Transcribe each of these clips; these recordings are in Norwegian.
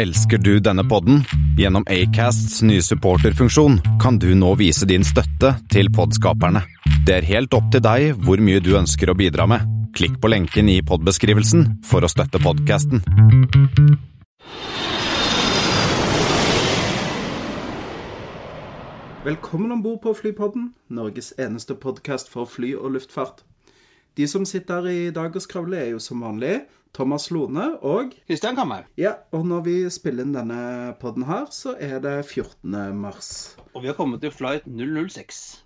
Elsker du denne podden? Gjennom Acasts nye supporterfunksjon kan du nå vise din støtte til podskaperne. Det er helt opp til deg hvor mye du ønsker å bidra med. Klikk på lenken i podbeskrivelsen for å støtte podkasten. Velkommen om bord på Flypodden, Norges eneste podkast for fly og luftfart. De som sitter her i dag og skravler, er jo som vanlig Thomas Lone og Kristian Kammer. Ja, og når vi spiller inn denne podden her, så er det 14. mars. Og vi har kommet til flight 006.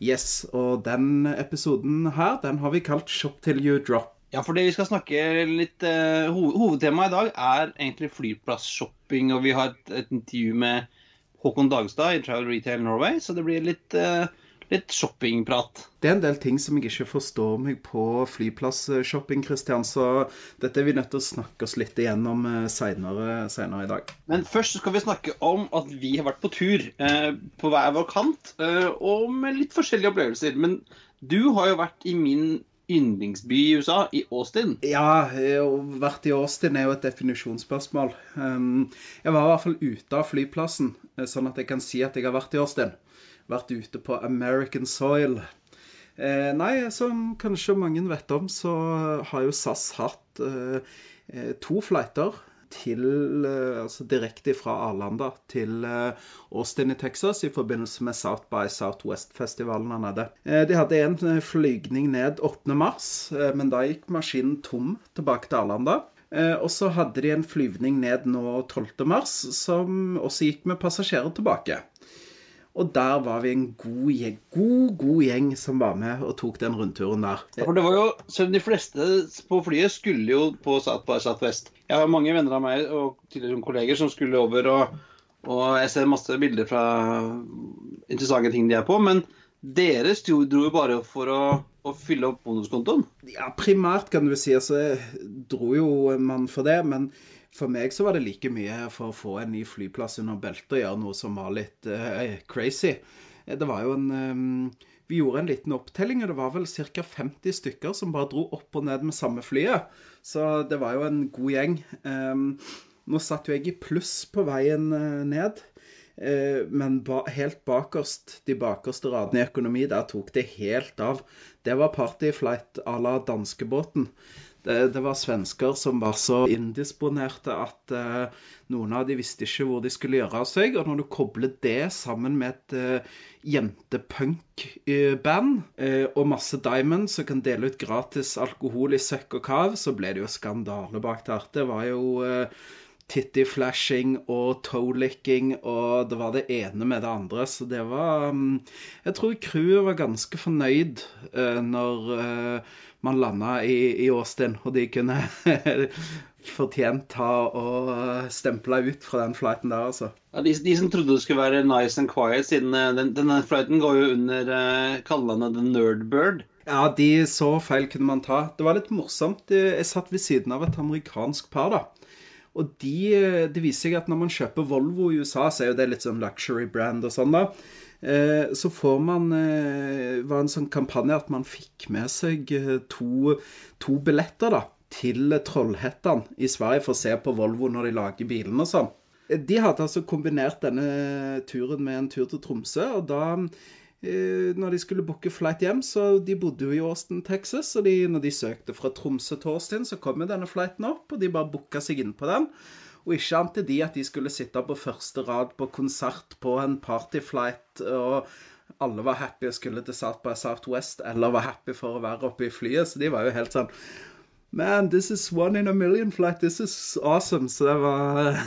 Yes, og den episoden her, den har vi kalt Shop till you drop. Ja, for det vi skal snakke litt uh, Hovedtemaet i dag er egentlig flyplassshopping, og vi har et, et intervju med Håkon Dagstad i Travel Retail Norway, så det blir litt, uh, litt shoppingprat. Det er en del ting som jeg ikke forstår meg på flyplassshopping, Christian, så dette er vi nødt til å snakke oss litt igjennom senere, senere i dag. Men først skal vi snakke om at vi har vært på tur eh, på hver vår kant, og med litt forskjellige opplevelser. Men du har jo vært i min yndlingsby i USA, i Austin? Ja, å vært i Austin er jo et definisjonsspørsmål. Um, jeg var i hvert fall ute av flyplassen, sånn at jeg kan si at jeg har vært i Austin. Vært ute på American soil. Eh, nei, som kanskje mange vet om, så har jo SAS hatt eh, to flighter til, altså direkte fra Arlanda til Austin i Texas i forbindelse med South by Southwest-festivalen han nede. De hadde en flygning ned 8. mars, men da gikk maskinen tom tilbake til Arlanda. Og så hadde de en flyvning ned nå 12. mars, som også gikk med passasjerer tilbake. Og der var vi en god gjeng, god, god gjeng som var med og tok den rundturen der. Ja, for det var jo, selv de fleste på flyet skulle jo på South Southwest. Jeg har mange venner av meg og tidligere kolleger som skulle over, og, og jeg ser masse bilder fra interessante ting de er på. Men dere dro jo bare for å, å fylle opp bonuskontoen? Ja, primært kan du si. Altså, dro jo man for det. men for meg så var det like mye for å få en ny flyplass under beltet og gjøre noe som var litt uh, crazy. Det var jo en um, Vi gjorde en liten opptelling, og det var vel ca. 50 stykker som bare dro opp og ned med samme flyet. Så det var jo en god gjeng. Um, nå satt jo jeg i pluss på veien ned. Men ba helt bakerst, de bakerste radene i økonomi, der tok det helt av. Det var partyflight à la danskebåten. Det, det, var svensker som var så indisponerte at uh, noen av de visste ikke hvor de skulle gjøre av seg. Og når du kobler det sammen med et uh, jentepunk-band uh, og masse diamonds som kan dele ut gratis alkohol i søkk og kav, så ble det jo skandale bak der. Det var jo titty-flashing og toe-licking, og det var det ene med det andre. Så det var um, Jeg tror crewet var ganske fornøyd når man landa i, i Austin, og de kunne fortjent ta og stemple ut fra den flighten der, altså. Ja, de, de, som trodde det skulle være nice and quiet, siden den, denne flighten går jo under uh, kallenavnet The Nerdbird. Ja, de så feil kunne man ta. Det var litt morsomt. Jeg satt ved siden av et amerikansk par, da. Og de, det viser seg at når man kjøper Volvo i USA, så er jo det litt sånn luxury brand og sånn, da. Så får man var en sånn kampanje at man fikk med seg to, to billetter da, til Trollhättan i Sverige for å se på Volvo når de lager bilene og sånn. De hadde altså kombinert denne turen med en tur til Tromsø, og da når de skulle booke flight hjem, så de bodde jo i Austin, Texas, og de, når de søkte fra Tromsø til Austin, så kom jo denne flighten opp, og de bare booka seg inn på den. Og ikke ante de at de skulle sitte på første rad på konsert på en partyflight, og alle var happy og skulle til South by Southwest, eller var happy for å være oppe i flyet, så de var jo helt sånn Man, this is one in a million flight. This is awesome. Så det var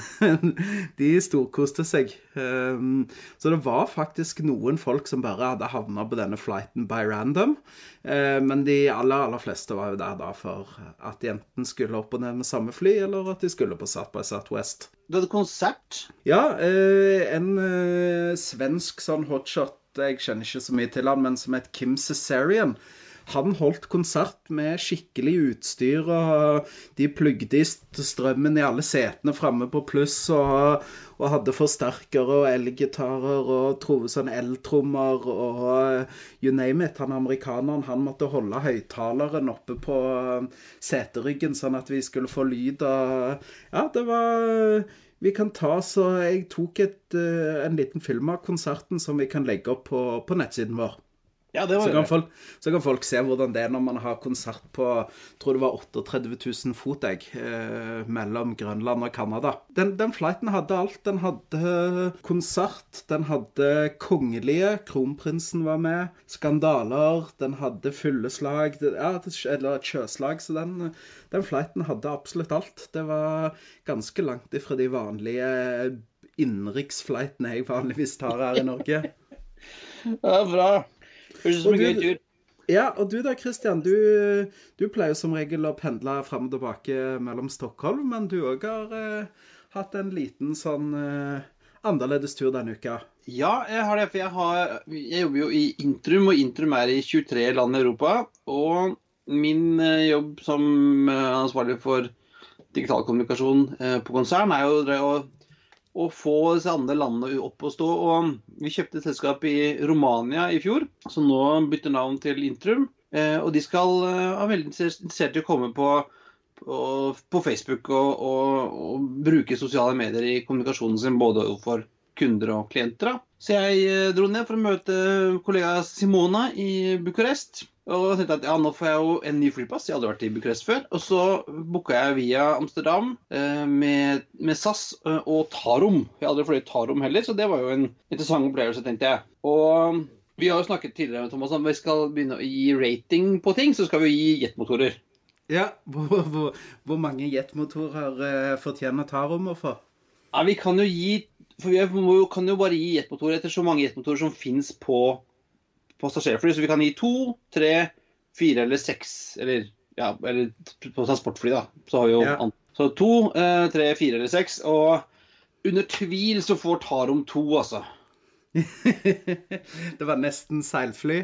De storkoste seg. Um, så det var faktisk noen folk som bare hadde havna på denne flighten by random. Uh, men de aller, aller fleste var jo der da for at de enten skulle opp og ned med samme fly, eller at de skulle på South by Southwest. Du hadde konsert? Ja. Uh, en uh, svensk sånn hotshot jeg kjenner ikke så mye til han, men som het Kim Cesarian Han holdt konsert med skikkelig utstyr, og de plugget i strømmen i alle setene framme på pluss, og, og, hadde forsterkere og elgitarer og tro, sånn eltrommer og you name it. Han amerikaneren han måtte holde høyttaleren oppe på seteryggen, sånn at vi skulle få lyd av Ja, det var vi kan ta, så Jeg tok et, en liten film av konserten som vi kan legge opp på, på nettsiden vår. Ja, det var så, kan folk, så kan folk se hvordan det er når man har konsert på tror det var 38 000 fot jeg, eh, mellom Grønland og Canada. Den, den, flighten hadde alt. Den hadde konsert, den hadde kongelige, kronprinsen var med, skandaler, den hadde fylleslag, ja, eller et sjøslag. Så den, den flighten hadde absolutt alt. Det var ganske langt ifra de vanlige innenriksflightene jeg vanligvis tar her i Norge. Det Ja, bra. Høres ut som en gøy tur. Ja, og du da, Christian. Du, du pleier som regel å pendle fram og tilbake mellom Stockholm, men du òg har eh, hatt en liten sånn eh, annerledes tur denne uka. Ja, jeg har det. For jeg, har, jeg, jobber jo i Intrum, og Intrum er i 23 land i Europa. Og min eh, jobb som ansvarlig for digital kommunikasjon på konsern er jo å å få disse andre landene opp og stå. Og vi kjøpte et selskap i Romania i fjor, som nå bytter navn til Intrum. Eh, og de skal være eh, veldig interessert i å komme på, på, på Facebook og, og, og, bruke sosiale medier i kommunikasjonen sin, både overfor kunder og klienter. Så jeg eh, dro ned for å møte kollega Simona i Bucuresti. Og tenkte at ja, nå får jeg jo en ny flyplass. Jeg hadde vært i Bucuresti før. Og så booka jeg via Amsterdam eh, med, med, SAS eh, og Tarom. Jeg hadde aldri fløyet Tarom heller, så det var jo en interessant opplevelse, tenkte jeg. Og vi har jo snakket tidligere med Thomas om vi skal begynne å gi rating på ting, så skal vi gi jetmotorer. Ja, hvor, hvor, hvor mange jetmotorer fortjener Tarom å få? Ja, vi kan jo gi For vi jo, kan jo bare gi jetmotorer etter så mange jetmotorer som fins på passasjerfly. Så vi kan gi to, tre, fire eller seks. Eller, ja, eller på transportfly, da. Så har vi jo ja. Så to, eh, tre, fire eller seks. Og under tvil så får Tarom to, altså. det var nesten seilfly?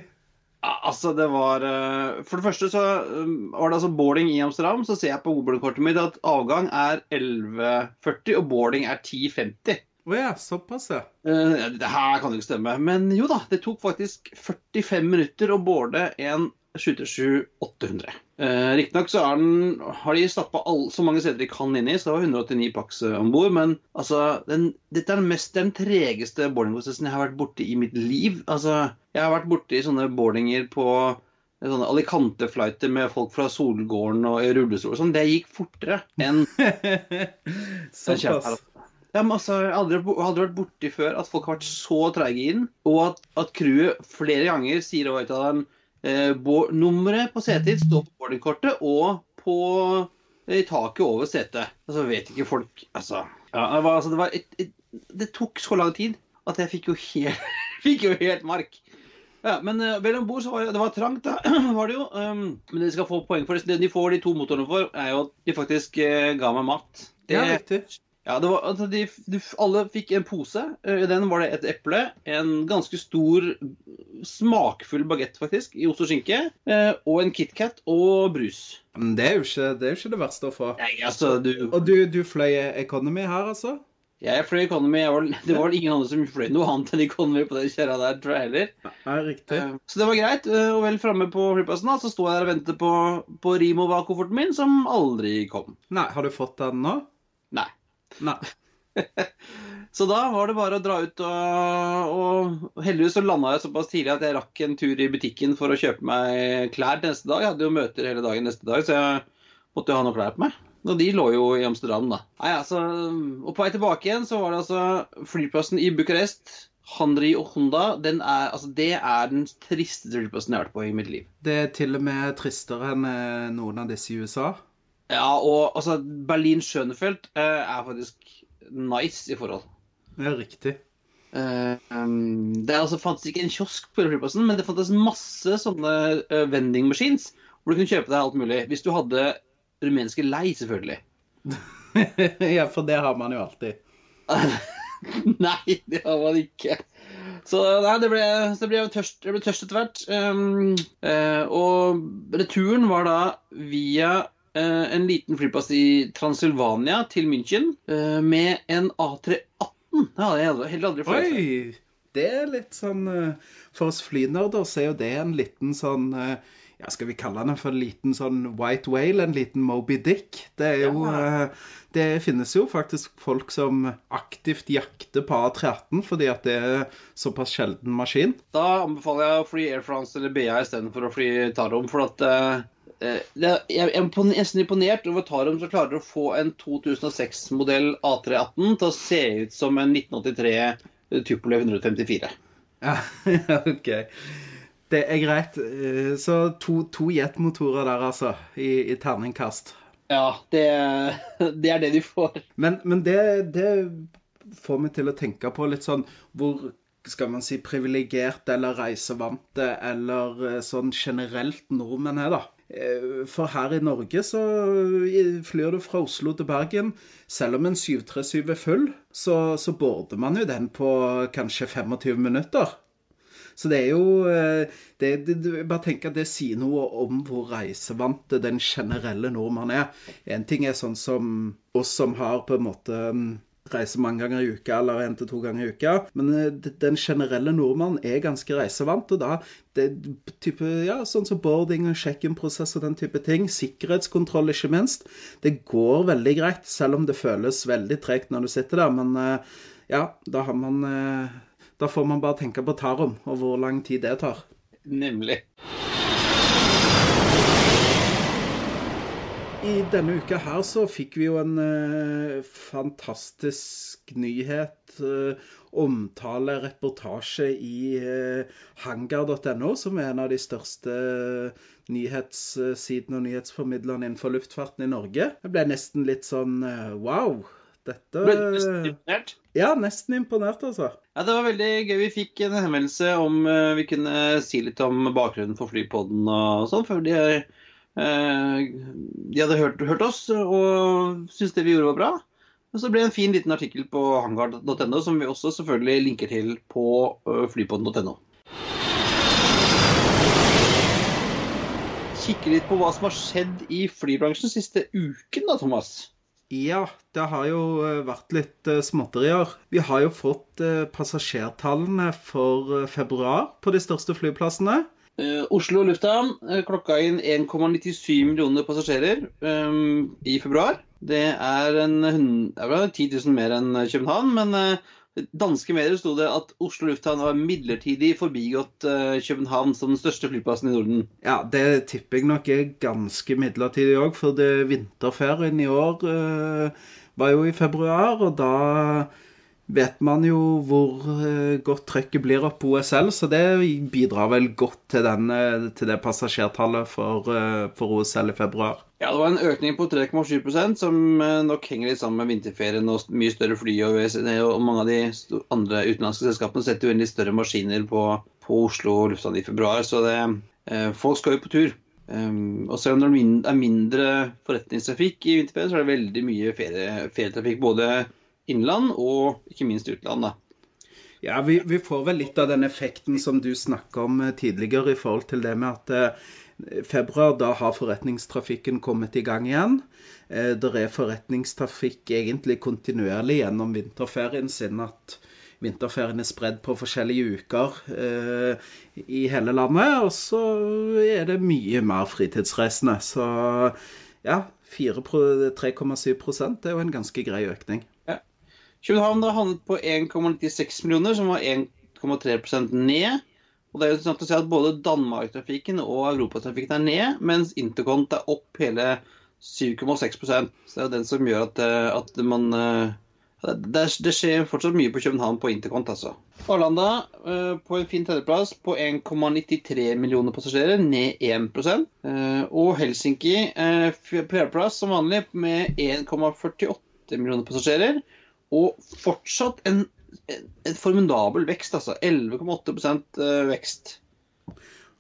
Altså, det var eh, For det første så um, var det altså boarding i Amsterdam. Så ser jeg på boardingkortet mitt at avgang er 11.40 og boarding er 10.50. Å oh ja, såpass, ja. Uh, det her kan jo ikke stemme. Men jo da, det tok faktisk 45 minutter å borde en 737-800. Uh, Riktignok så den, har de stappa så mange seter de kan inn i, så det var 189 pax uh, om bord. Men altså, den, dette er den, mest, den tregeste boardingprosessen jeg har vært borti i mitt liv. Altså, jeg har vært borti sånne boardinger på sånne Alicante-flighter med folk fra Solgården og i rullestol og sånn. Det gikk fortere enn Såpass. Ja, men altså, Jeg har aldri, aldri vært borti før at folk har vært så treige inn, og at, at crewet flere ganger sier over til dem eh, nummeret på setet ditt står på boardingkortet og på i taket over setet. Altså, vet ikke folk Altså, ja, det, var, altså det, var et, et, det, tok så lang tid at jeg fikk jo helt, fikk jo helt mark. Ja, men uh, vel om bord så var det, det var trangt, da. var det jo. Um, men det de skal få poeng for, det de får de to motorene for, er jo at de faktisk uh, ga meg mat. Det, ja, riktig. Ja, var, altså de, de, alle fikk en pose. I den var det et eple, en ganske stor, smakfull bagett faktisk, i ost og skinke, eh, og en KitKat og brus. Men det er jo ikke det, ikke det verste å få. Nei, altså, du... Og du, du fløy economy her, altså? Jeg fløy economy. Jeg var, det var vel ingen andre som fløy noe annet enn economy på den kjerra der, tror jeg heller. Ja, riktig. Eh, så det var greit. Eh, og vel framme på flyplassen da, så sto jeg der og ventet på, på Rimo bak kofferten min, som aldri kom. Nei, Har du fått den nå? Nei. Nei. så da var det bare å dra ut og, og Heldigvis så landa jeg såpass tidlig at jeg rakk en tur i butikken for å kjøpe meg klær til neste dag. Jeg hadde jo møter hele dagen neste dag, så jeg måtte jo ha noe klær på meg. Og de lå jo i Amsterdam, da. Nei, altså, og på vei tilbake igjen så var det altså flyplassen i Bucuresti. Handri og Honda, er, altså, det er den tristeste flyplassen jeg har vært på i mitt liv. Det er til og med tristere enn eh, noen av disse i USA? Ja, og altså, Berlin Schönefeld eh, er faktisk nice i forhold. Det er riktig. Uh, um, det altså fantes ikke en kiosk på flyplassen, men det fantes masse sånne uh, vending machines hvor du kunne kjøpe deg alt mulig. Hvis du hadde rumenske lei, selvfølgelig. ja, for det har man jo alltid. Nei, det har man ikke. Så nei, det ble, det ble, tørst, det ble tørst etter hvert. Um, uh, og returen var da via en liten flyplass i Transylvania til München uh, med en A318. Det hadde jeg heller aldri fått. Oi! Det er litt sånn For oss flynerder så er jo det en liten sånn ja, Skal vi kalle den for en liten sånn white whale? En liten Moby Dick? Det er jo ja. Det finnes jo faktisk folk som aktivt jakter på A318 fordi at det er såpass sjelden maskin. Da anbefaler jeg å fly Air France eller BA istedenfor å fly Tarom. For at uh, jeg er nesten imponert over Tarom som klarer å få en 2006-modell A318 til å se ut som en 1983 Tupolev 154. Ja, OK. Det er greit. Eh, så to, to jetmotorer der, altså, i, i terningkast. Ja, det, det, er det de får. Men, men det, det, får meg til å tenke på litt sånn hvor skal man si privilegerte eller reisevante eller eh, sånn generelt nordmenn er, da. Eh, for her i Norge så flyr du fra Oslo til Bergen. Selv om en 737 er full, så, så border man jo den på kanskje 25 minutter. Så det er jo eh, det, det, Bare tenk at det sier noe om hvor reisevante den generelle nordmann er. En ting er sånn som oss som har på en måte mm, reiser mange ganger i uka eller én til to ganger i uka. Men eh, den generelle nordmannen er ganske reisevant. Og da det type, ja, sånn som boarding og check-in-prosess og den type ting. Sikkerhetskontroll, ikke minst. Det går veldig greit, selv om det føles veldig tregt når du sitter der. Men eh, ja, da har man da får man bare tenke på Tarom og hvor lang tid det tar. Nemlig. I denne uka her så fikk vi jo en eh, fantastisk nyhet. eh, omtale, reportasje i eh, hangar.no, som er en av de største nyhetssidene og nyhetsformidlerne innenfor luftfarten i Norge. Jeg ble nesten litt sånn wow. Dette Ble du nesten imponert? Ja, nesten imponert, altså. Ja, Det var veldig gøy. Vi fikk en henvendelse om uh, vi kunne si litt om bakgrunnen for Flypodden og sånn. For de, de hadde hørt, hørt, oss og syntes det vi gjorde var bra. Og så ble det en fin liten artikkel på hangar.no som vi også selvfølgelig linker til på uh, flypodden.no. Kikke litt på hva som har skjedd i flybransjen siste uken da, Thomas. Ja, det har jo eh, vært litt eh, småtterier. Vi har jo fått eh, passasjertallene for februar på de største flyplassene. Oslo lufthavn klokka inn 1,97 millioner passasjerer um, i februar. Det er, en, det er 10 000 mer enn København, men danske medier sto det at Oslo lufthavn har midlertidig forbigått uh, København som den største flyplassen i Norden. Ja, det tipper jeg nok er ganske midlertidig òg, for det, vinterferien i år uh, var jo i februar, og da vet man jo hvor uh, godt trøkket blir opp på OSL, så det bidrar vel godt til, den, til det passasjertallet for, for OSL i februar. Ja, det var en økning på 3,7% som eh, nok henger litt sammen med vinterferien og mye større fly. Og, og mange av de andre utenlandske selskapene setter jo inn litt større maskiner på, på Oslo lufthavn i februar. Så det, eh, folk skal jo på tur. Um, og selv om det er mindre forretningstrafikk i vinterferien, så er det veldig mye ferie, ferietrafikk. Både innland og ikke minst utland. Ja, vi, vi, får vel litt av den effekten som du snakka om tidligere, i forhold til det med at februar, da har forretningstrafikken kommet i gang igjen. Eh, det er forretningstrafikk egentlig kontinuerlig gjennom vinterferien, siden at vinterferien er spredd på forskjellige uker eh, i hele landet. Og så er det mye mer fritidsreisende. Så ja, 3,7 det er jo en ganske grei økning. København har havnet på 1,96 millioner, som var 1,3% ned. Og det er jo sant å si at Både Danmark-trafikken og europatrafikken er ned, mens intercont er opp hele 7,6% Så det er jo den som gjør at, eh, at man eh, det, det, skjer fortsatt mye på København på intercont, altså. Arlanda uh, på en fin tredjeplass på 1,93 millioner passasjerer, ned 1 uh, Og Helsinki på fjerdeplass som vanlig med 1,48 millioner passasjerer. Og fortsatt en en formidabel vekst, altså. 11,8 eh, vekst.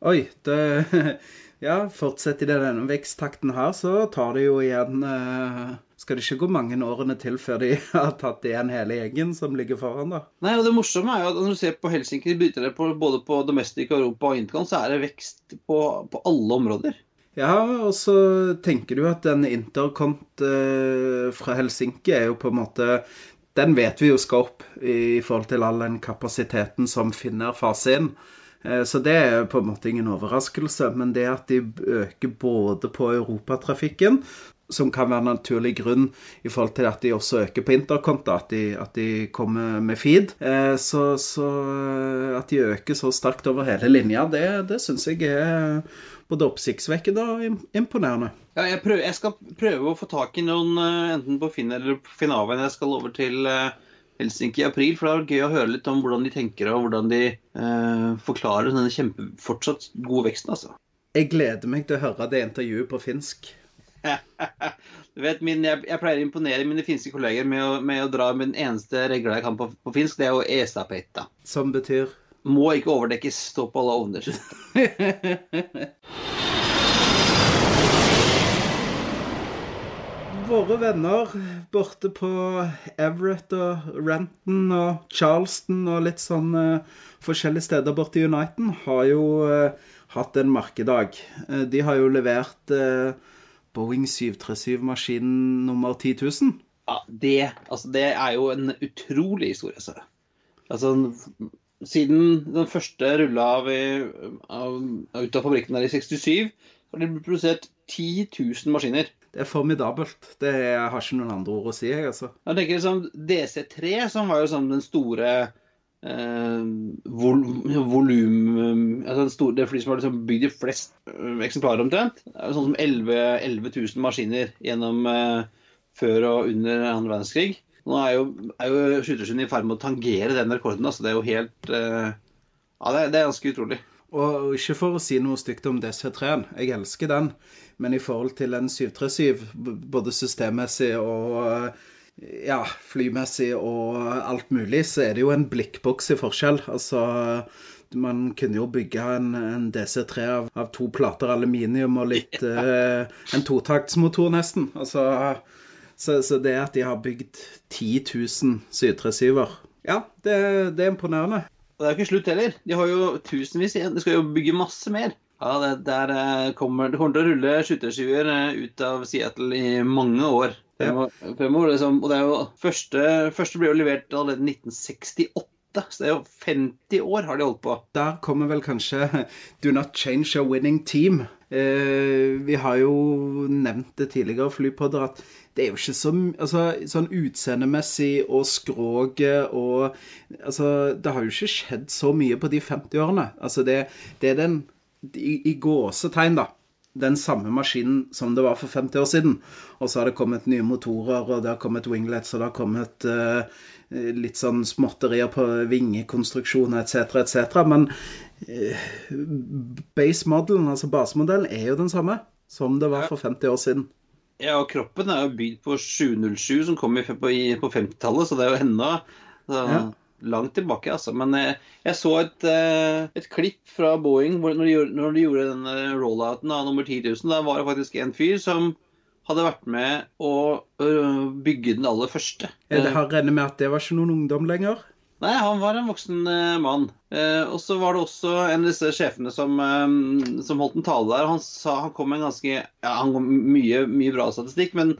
Oi. Det Ja, fortsetter det denne veksttakten her, så tar det jo igjen eh, skal det ikke gå mange årene til før de har tatt igjen hele gjengen som ligger foran, da. Nei, og det morsomme er jo at når du ser på Helsinki, bytter det på, både på domestic Europa og intercon, så er det vekst på, på alle områder. Ja, og så tenker du at den intercont eh, fra Helsinki er jo på en måte Den vet vi jo skal opp i forhold til all den kapasiteten som Finner fase inn. Eh, Så det er på en måte ingen overraskelse. Men det at de øker både på europatrafikken, som kan være en naturlig grunn i forhold til at de også øker på interkonto, at, at de kommer med feed, eh, så, så at de øker så sterkt over hele linja, det, det syns jeg er både oppsiktsvekkende og imponerende. Ja, jeg, prøver, jeg skal prøve å få tak i noen eh, enten på Finn eller på Finnaven. Jeg skal over til eh, Helsinki i april, for det er gøy å høre litt om hvordan de tenker og hvordan de eh, forklarer denne kjempe, fortsatt gode veksten. altså. Jeg gleder meg til å høre det intervjuet på finsk. Du vet, min, jeg, jeg pleier å imponere mine finske kolleger med å, med å dra med den eneste regla jeg kan på, på finsk, det er jo esapetta. Som betyr Må ikke overdekkes, stå på alle ovner. Våre venner borte på Everett og Renton og Charleston og litt sånn uh, forskjellige steder borte i Uniten har jo uh, hatt en markedag. Uh, de har jo levert eh, Boeing 737-maskin nummer 10 000. Ja, det, altså, det er jo en utrolig historie. Så. Altså, siden den første rulla av, av, ut av fabrikken der i 67, har det blitt produsert 10 000 maskiner. Det er formidabelt. Det er, jeg har ikke noen andre ord å si, jeg, altså. Jeg tenker liksom DC3, som var jo sånn den store eh, vol volum altså store, Det flyet som har liksom bygd de flest eh, eksemplarer omtrent. Sånn som 11, 11 000 maskiner gjennom eh, før og under andre verdenskrig. Nå er jo, er jo skytterskyen i ferd med å tangere den rekorden. altså Det er jo helt eh, Ja, det, det er ganske utrolig. Og ikke for å si noe stygt om DC3-en, jeg elsker den. Men i forhold til en 737, både systemmessig og ja, flymessig og alt mulig, så er det jo en blikkboks i forskjell. Altså, man kunne jo bygge en, en DC3 av, av to plater aluminium og litt eh, En totaktsmotor, nesten. Altså, så, så det at de har bygd 10 000 737-er Ja, det, det er imponerende. Og det er jo ikke slutt heller. De har jo tusenvis igjen. De skal jo bygge masse mer. Ja, det, der eh, kommer, det kommer til å rulle skytterskiver eh, ut av Seattle i mange år fremover. år, liksom. Og det er jo første, første ble jo levert allerede i 1968. Så det er jo 50 år har de holdt på. Der kommer vel kanskje Do not change a winning team. Eh, vi har jo nevnt det tidligere, flypodder, at det er jo ikke så altså, Sånn utseendemessig og skroget og Altså, det har jo ikke skjedd så mye på de 50 årene. Altså, det, det er den i, i gåsetegn, da. Den samme maskinen som det var for 50 år siden. Og så har det kommet nye motorer, og det har kommet winglets, og det har kommet uh, litt sånn småtterier på vingekonstruksjoner etc., etc. Men uh, base modelen, altså basemodellen, er jo den samme som det var for 50 år siden. Ja, og kroppen er jo bygd på 707, som kom på, på 50-tallet, så det er jo enda så, Ja. Langt tilbake, altså. Men jeg, jeg så et, eh, et klipp fra Boeing hvor, når, de gjorde, når de gjorde den eh, rollouten av nummer 10 000. Da var det faktisk en fyr som hadde vært med å bygge den aller første. Jeg har regnet med at det var ikke noen ungdom lenger. Nei, han var en voksen eh, mann. Eh, og så var det også en av disse sjefene som, eh, som holdt en tale der. Han sa han kom med en ganske Ja, han kom mye, mye bra statistikk, men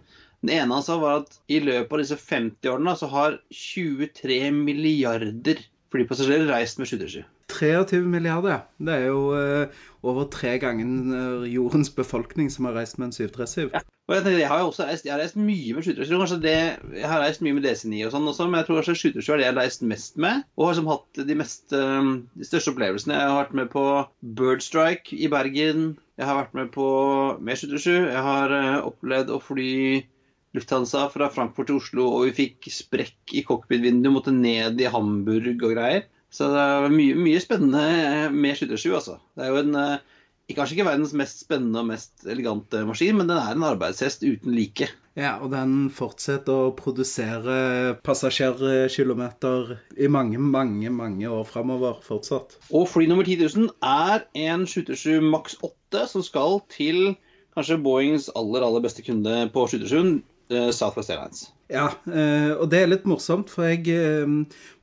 den ene han sa, var at i løpet av disse 50 årene så har 23 milliarder flypassasjerer reist med 737. 23 milliarder, ja. Det er jo eh, over tre ganger eh, jordens befolkning som har reist med en 737. Og jeg, tenker, jeg har jo også reist, jeg har reist mye med 737. Kanskje det, jeg har reist mye med DC9 og sånn også, men jeg tror kanskje 737 er det jeg har reist mest med. Og har som hatt de, mest, eh, de største opplevelsene. Jeg har vært med på Birdstrike i Bergen. Jeg har vært med på med 737. Jeg har opplevd å fly Lufthansa fra Frankfurt til Oslo, og vi fikk sprekk i cockpit-vinduet, måtte ned i Hamburg og greier. Så det er mye, mye spennende med 737, altså. Det er jo en eh, Kanskje ikke verdens mest spennende og mest elegante maskin, men den er en arbeidshest uten like. Ja, og den fortsetter å produsere passasjerkilometer i mange, mange, mange år framover fortsatt. Og fly nummer 10 000 er en 737 Max 8 som skal til kanskje Boeings aller aller beste kunde på 737, uh, Southwest Airlines. Ja, eh, og det er litt morsomt, for jeg eh,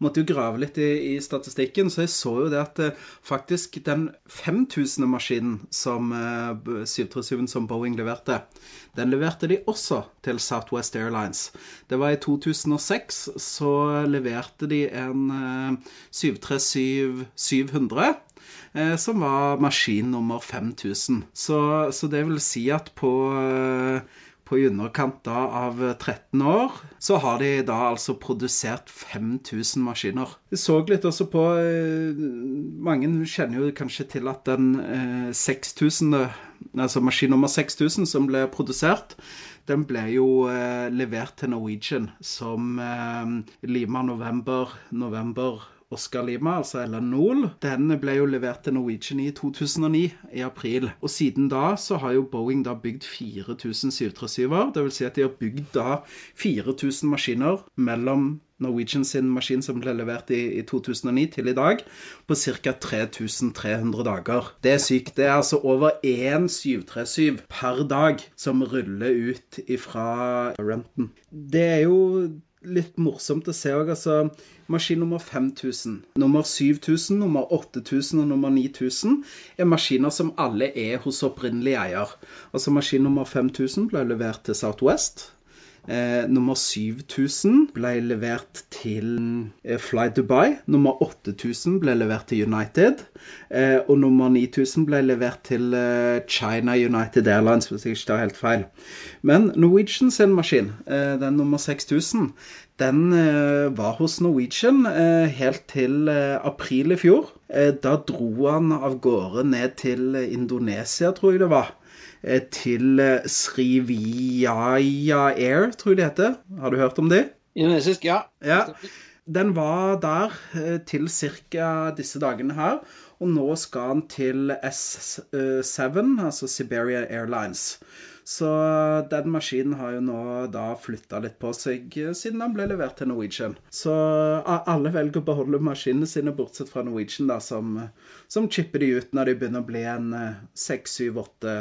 måtte jo grave litt i, i, statistikken. Så jeg så jo det at eh, faktisk den 5000. maskinen som 737 som Boeing leverte, den leverte de også til Southwest Airlines. Det var i 2006, så leverte de en 737-700. Som var maskin nummer 5000. Så, så det vil si at på på i underkant av 13 år, så har de da altså produsert 5000 maskiner. Jeg så litt også på eh, Mange kjenner jo kanskje til at den 6000, eh, altså maskin nummer 6000 som ble produsert, den ble jo eh, levert til Norwegian som Lima november, november Oscar Lima, altså Ellen Noel, den ble jo levert til Norwegian i 2009, i april. Og siden da så har jo Boeing da bygd 4000 737-er. Det vil si at de har bygd da 4000 maskiner mellom Norwegian sin maskin som ble levert i, i 2009 til i dag, på ca. 3300 dager. Det er sykt. Det er altså over én 737 per dag som ruller ut ifra Renton. Det er jo litt morsomt å se òg. Altså, maskin nummer 5000, nummer 7000, nummer 8000 og nummer 9000 er maskiner som alle er hos opprinnelig eier. Altså maskin nummer 5000 ble levert til Southwest. Eh, nummer 7000 ble levert til eh, Fly Dubai. Nummer 8000 ble levert til United. Eh, og nummer 9000 ble levert til eh, China United Airlines, hvis jeg ikke tar helt feil. Men Norwegian sin maskin, eh, den nummer 6000, den eh, var hos Norwegian helt til april i fjor. da dro han av gårde ned til Indonesia, tror jeg det var. Eh, til eh, Srivijaya Air, tror jeg det heter. Har du hørt om det? Indonesisk, ja. ja. Den var der eh, til ca. disse dagene her. Og nå skal han til S7, altså Siberia Airlines. Så den maskinen har jo nå da flytta litt på seg siden den ble levert til Norwegian. Så alle velger å beholde maskinene sine, bortsett fra Norwegian, da, som, som chipper de ut når de begynner å bli en seks, syv, åtte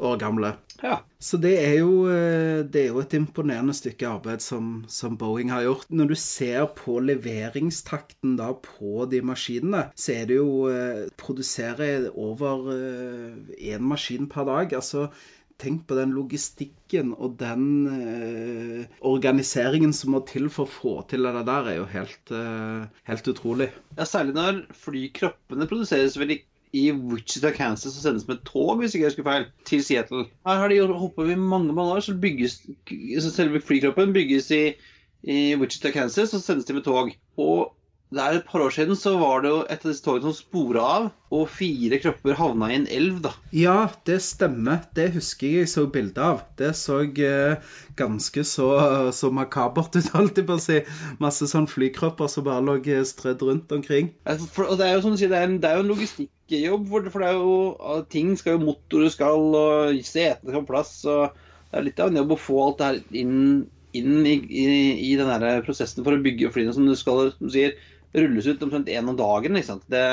år gamle. Ja. Så det er, jo, eh, det er, jo, et imponerende stykke arbeid som, som, Boeing har gjort. Når du ser på leveringstakten da på de maskinene, så er det jo eh, produsere over én eh, maskin per dag. Altså, tenk på den logistikken og den eh, organiseringen som må til for å få til det der, er jo helt, eh, helt utrolig. Ja, Særlig når flykroppene produseres vel i Wichita, Kansas og sendes med tog, hvis ikke jeg husker feil, til Seattle. Her har de holdt over mange mange år, så bygges så selve flykroppen bygges i, i Wichita, Kansas, og sendes de med tog. Og der et par år siden så var det jo et av disse togene som spora av, og fire kropper havna i en elv, da. Ja, det stemmer. Det husker jeg jeg så bilde av. Det så eh, ganske så, så makabert ut, holdt jeg på å si. Masse sånn flykropper som bare lå eh, strødd rundt omkring. For, og det er jo som du sier, det er en, det er jo en logistikkjobb, for, for det er jo ting skal jo motorer skal, og setene skal på plass. og Det er litt av en jobb å få alt det her inn, inn i, i, i den prosessen for å bygge flyene som du skal, som du sier rulles ut omtrent én om dagen. ikke sant? Det,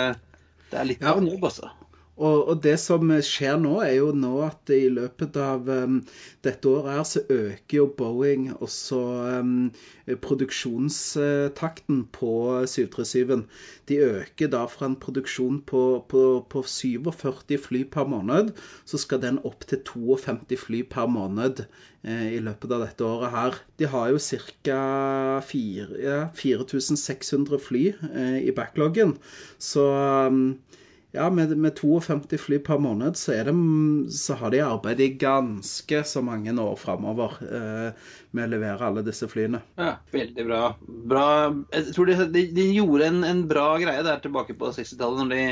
det er litt ja. av en jobb, altså. Og, og, det som skjer nå, er jo nå at i løpet av um, dette året her, så øker jo Boeing også um, produksjonstakten på 737-en. De øker da fra en produksjon på, på, på, 47 fly per måned, så skal den opp til 52 fly per måned eh, i løpet av dette året her. De har jo ca. ja, 4600 fly eh, i backloggen, så um, ja, med, med, 52 fly per måned, så, det, så har de arbeid i ganske så mange år framover eh, med å levere alle disse flyene. Ja, Veldig bra. bra. Jeg tror de, de, de gjorde en, en, bra greie der tilbake på 60-tallet, når de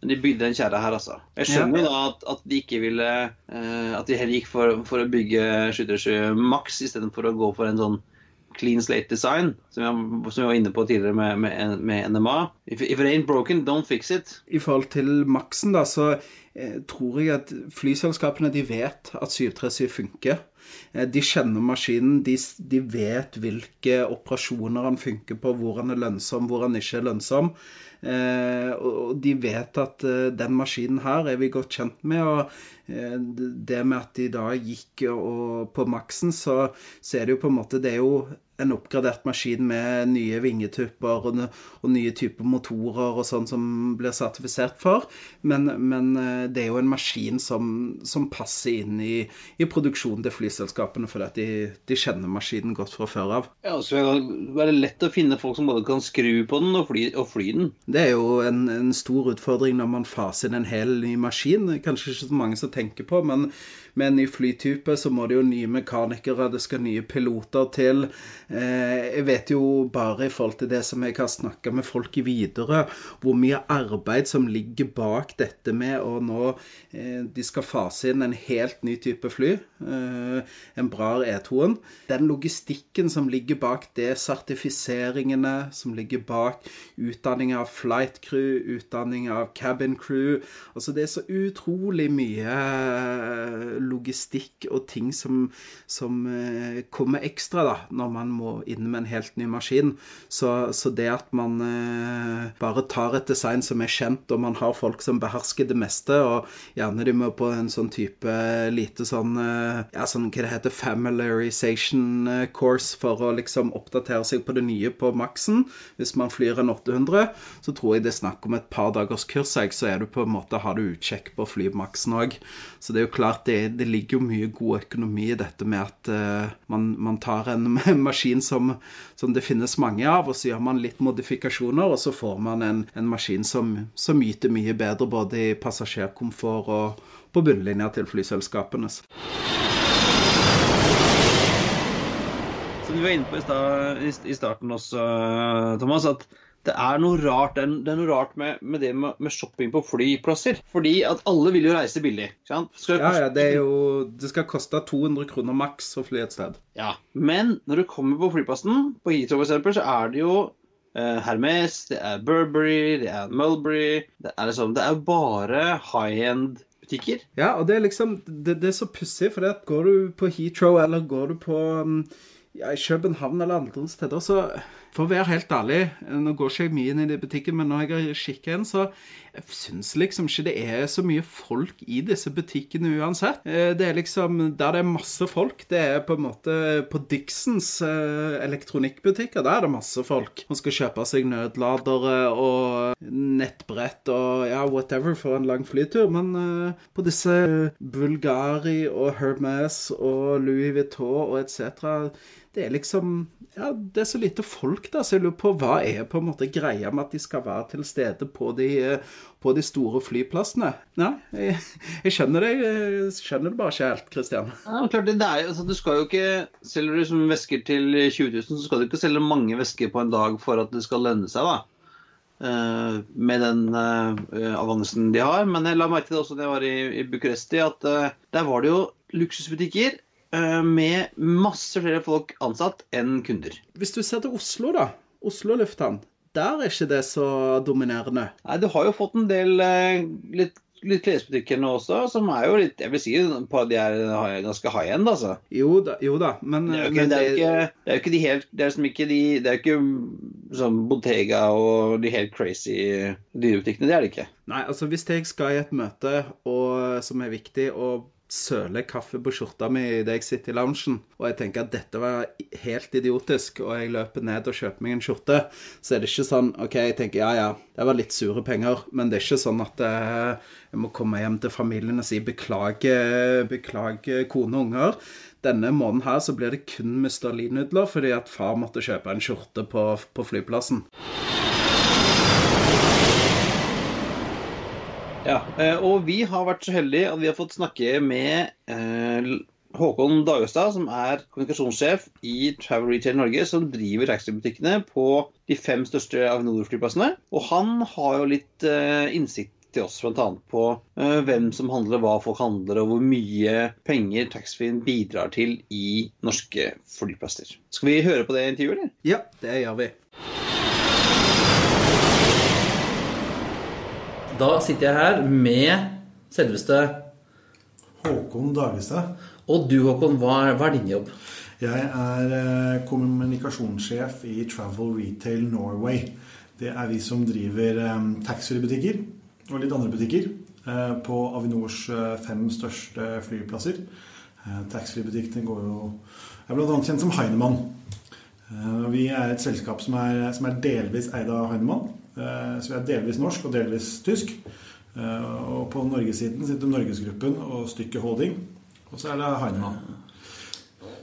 når de bygde den kjerra her, altså. Jeg skjønner jo ja. da at, at, de ikke ville eh, At de heller gikk for, for å bygge 737 Max istedenfor å gå for en sånn clean slate design, som vi, som jeg var inne på tidligere med, med, med NMA. If, if, it ain't broken, don't fix it. I forhold til maksen, da, så eh, tror jeg at flyselskapene de vet at 737 funker. Eh, De kjenner maskinen, de, de vet hvilke operasjoner han funker på, hvor han er lønnsom, hvor han ikke er lønnsom. Eh, og de vet at eh, den maskinen her er vi godt kjent med. og det med at de da gikk og på maksen, så, så er det jo på en måte Det er jo en oppgradert maskin med nye vingetupper og, og nye typer motorer og sånn som blir sertifisert for. Men, men eh, det er jo en maskin som, som passer inn i, i produksjonen til flyselskapene, fordi at de, de kjenner maskinen godt fra før av. Ja, så det kan være lett å finne folk som både kan skru på den og fly, og fly den. Det er jo en, en stor utfordring når man faser inn en hel ny maskin. Kanskje ikke så mange som tenker på, men med en ny flytype så må det jo nye mekanikere, det skal nye piloter til. Eh, jeg vet jo bare i forhold til det som jeg har snakka med folk i Widerøe, hvor mye arbeid som ligger bak dette med å nå eh, De skal fase inn en helt ny type fly, eh, en bra E2-en. Den logistikken som ligger bak det, sertifiseringene som ligger bak utdanning av flight crew, utdanning av cabin crew Altså det er så utrolig mye eh, logistikk og ting som, som eh, kommer ekstra da, når man må inn med en helt ny maskin. Så, så det at man bare tar et design som er kjent, og man har folk som behersker det meste, og gjerne de må på en sånn type lite sånn ja, sånn hva det heter, familiarization eh, course for å liksom oppdatere seg på det nye på maksen. Hvis man flyr en 800, så tror jeg det er snakk om et par dagers kurs, så er du på en måte, har du utsjekk på å fly maksen òg. Så det er jo klart det, det ligger jo mye god økonomi i dette med at uh, man, man tar en maskin som, som det finnes mange av, og så gjør man litt modifikasjoner, og så får man en, en maskin som, som yter mye bedre både i passasjerkomfort og på bunnlinja til flyselskapene. Som du var inne på i, starten også, Thomas, at det er noe rart, det er, noe rart med, med det med, shopping på flyplasser. Fordi at alle vil jo reise billig. sant? Skal det Ja, koste- ja, det jo Det skal koste 200 kroner maks å fly et sted. Ja, Men når du kommer på flyplassen, på Heathrow eksempel, så er det jo eh, Hermes, det er Burberry, det er Mulberry Det er liksom, det er bare high end-butikker. Ja, og det er liksom Det, det er så pussig, for at går du på Heathrow eller går du på um, ja, København eller andre steder, så for å være helt ærlig, nå går ikke jeg mye inn i de butikkene, men når jeg har kikket inn, så jeg syns liksom ikke det er så mye folk i disse butikkene uansett. Eh, Det er liksom Der det er masse folk, det er på en måte på Dixons eh, elektronikkbutikker. Der er det masse folk. Man skal kjøpe seg nødladere og nettbrett og ja, whatever for en lang flytur. Men eh, på disse Bulgari og Hermes og Louis Vuitton og etc. Det er liksom Ja, det er så lite folk da. så jeg lurer på hva er på en måte greia med at de skal være til stede på de, eh, på de store flyplassene? Nei, jeg, jeg skjønner det. Jeg skjønner det bare ikke helt, Kristian. Ja, klart det, det er altså, Du skal jo ikke Selger du som vesker til 20 000, så skal du ikke selge mange vesker på en dag for at det skal lønne seg, da. Uh, med den uh, avansen de har. Men jeg la merke til det også da jeg var i, i Bucuresti, at uh, der var det jo luksusbutikker eh, med masse flere folk ansatt enn kunder. Hvis du ser til Oslo, da. Oslo lufthavn. Der er ikke det så dominerende. Nei, du har jo fått en del eh, litt, litt klesbutikker nå også, som er jo litt Jeg vil si på at de er ganske high end, altså. Jo da, jo da men, Det er jo ikke, det er jo ikke, det er jo ikke de helt Det er liksom ikke de Det er jo ikke sånn Bottega og de helt crazy dyrebutikkene. Det er det ikke. Nei, altså hvis jeg skal i et møte og, som er viktig, og søle kaffe på skjorta mi idet jeg sitter i loungen, og jeg tenker at dette var helt idiotisk, og jeg løper ned og kjøper meg en skjorte, så er det ikke sånn OK, jeg tenker ja ja, det var litt sure penger, men det er ikke sånn at eh, jeg må komme hjem til familien og si beklage, beklage kone og unger. Denne måneden her så blir det kun Mr. Lee-nudler fordi at far måtte kjøpe en skjorte på, på flyplassen. Ja, eh, og vi har vært så heldige at vi har fått snakke med eh, Håkon Dagestad, som er kommunikasjonssjef i Travel Retail Norge, som driver taxibutikkene på de fem største Avinor-flyplassene. Og han har jo litt eh, innsikt til oss bl.a. på hvem som handler, hva folk handler, og hvor mye penger taxfree-en bidrar til i norske flyplasser. Skal vi høre på det intervjuet, eller? Ja, det gjør vi. Da sitter jeg her med selveste Håkon Dagestad. Og du, Håkon, hva er, hva er din jobb? Jeg er eh, kommunikasjonssjef i Travel Retail Norway. Det er vi som driver eh, taxfree-butikker og litt andre butikker eh, på Avinors fem største flyplasser. Taxfree-butikkene går jo er bl.a. kjent som Heinemann. Vi er et selskap som er, som er delvis eid av Heinemann. Eh, Så vi er delvis norsk og delvis tysk. Eh, Og på norgessiden sitter Norgesgruppen og Stykke Holding. Og så er det Heinemann.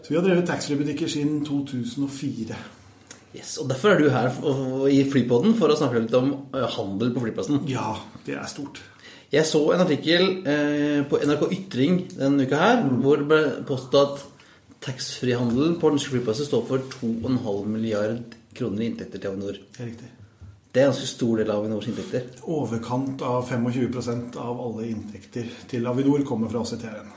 Så vi har drevet taxfree-butikker siden 2004. Yes, og Derfor er du her i Flypodden for å snakke litt om handel på flyplassen. Ja, det er stort. Jeg så en artikkel eh, på NRK Ytring denne uka her, hvor det ble påstått at taxfree-handelen på norske flyplasser står for 2,5 milliard kroner i inntekter til Avinor. Det er riktig. Det er en ganske stor del av Avinors inntekter. Overkant av 25% av alle inntekter til Avinor kommer fra CTRN.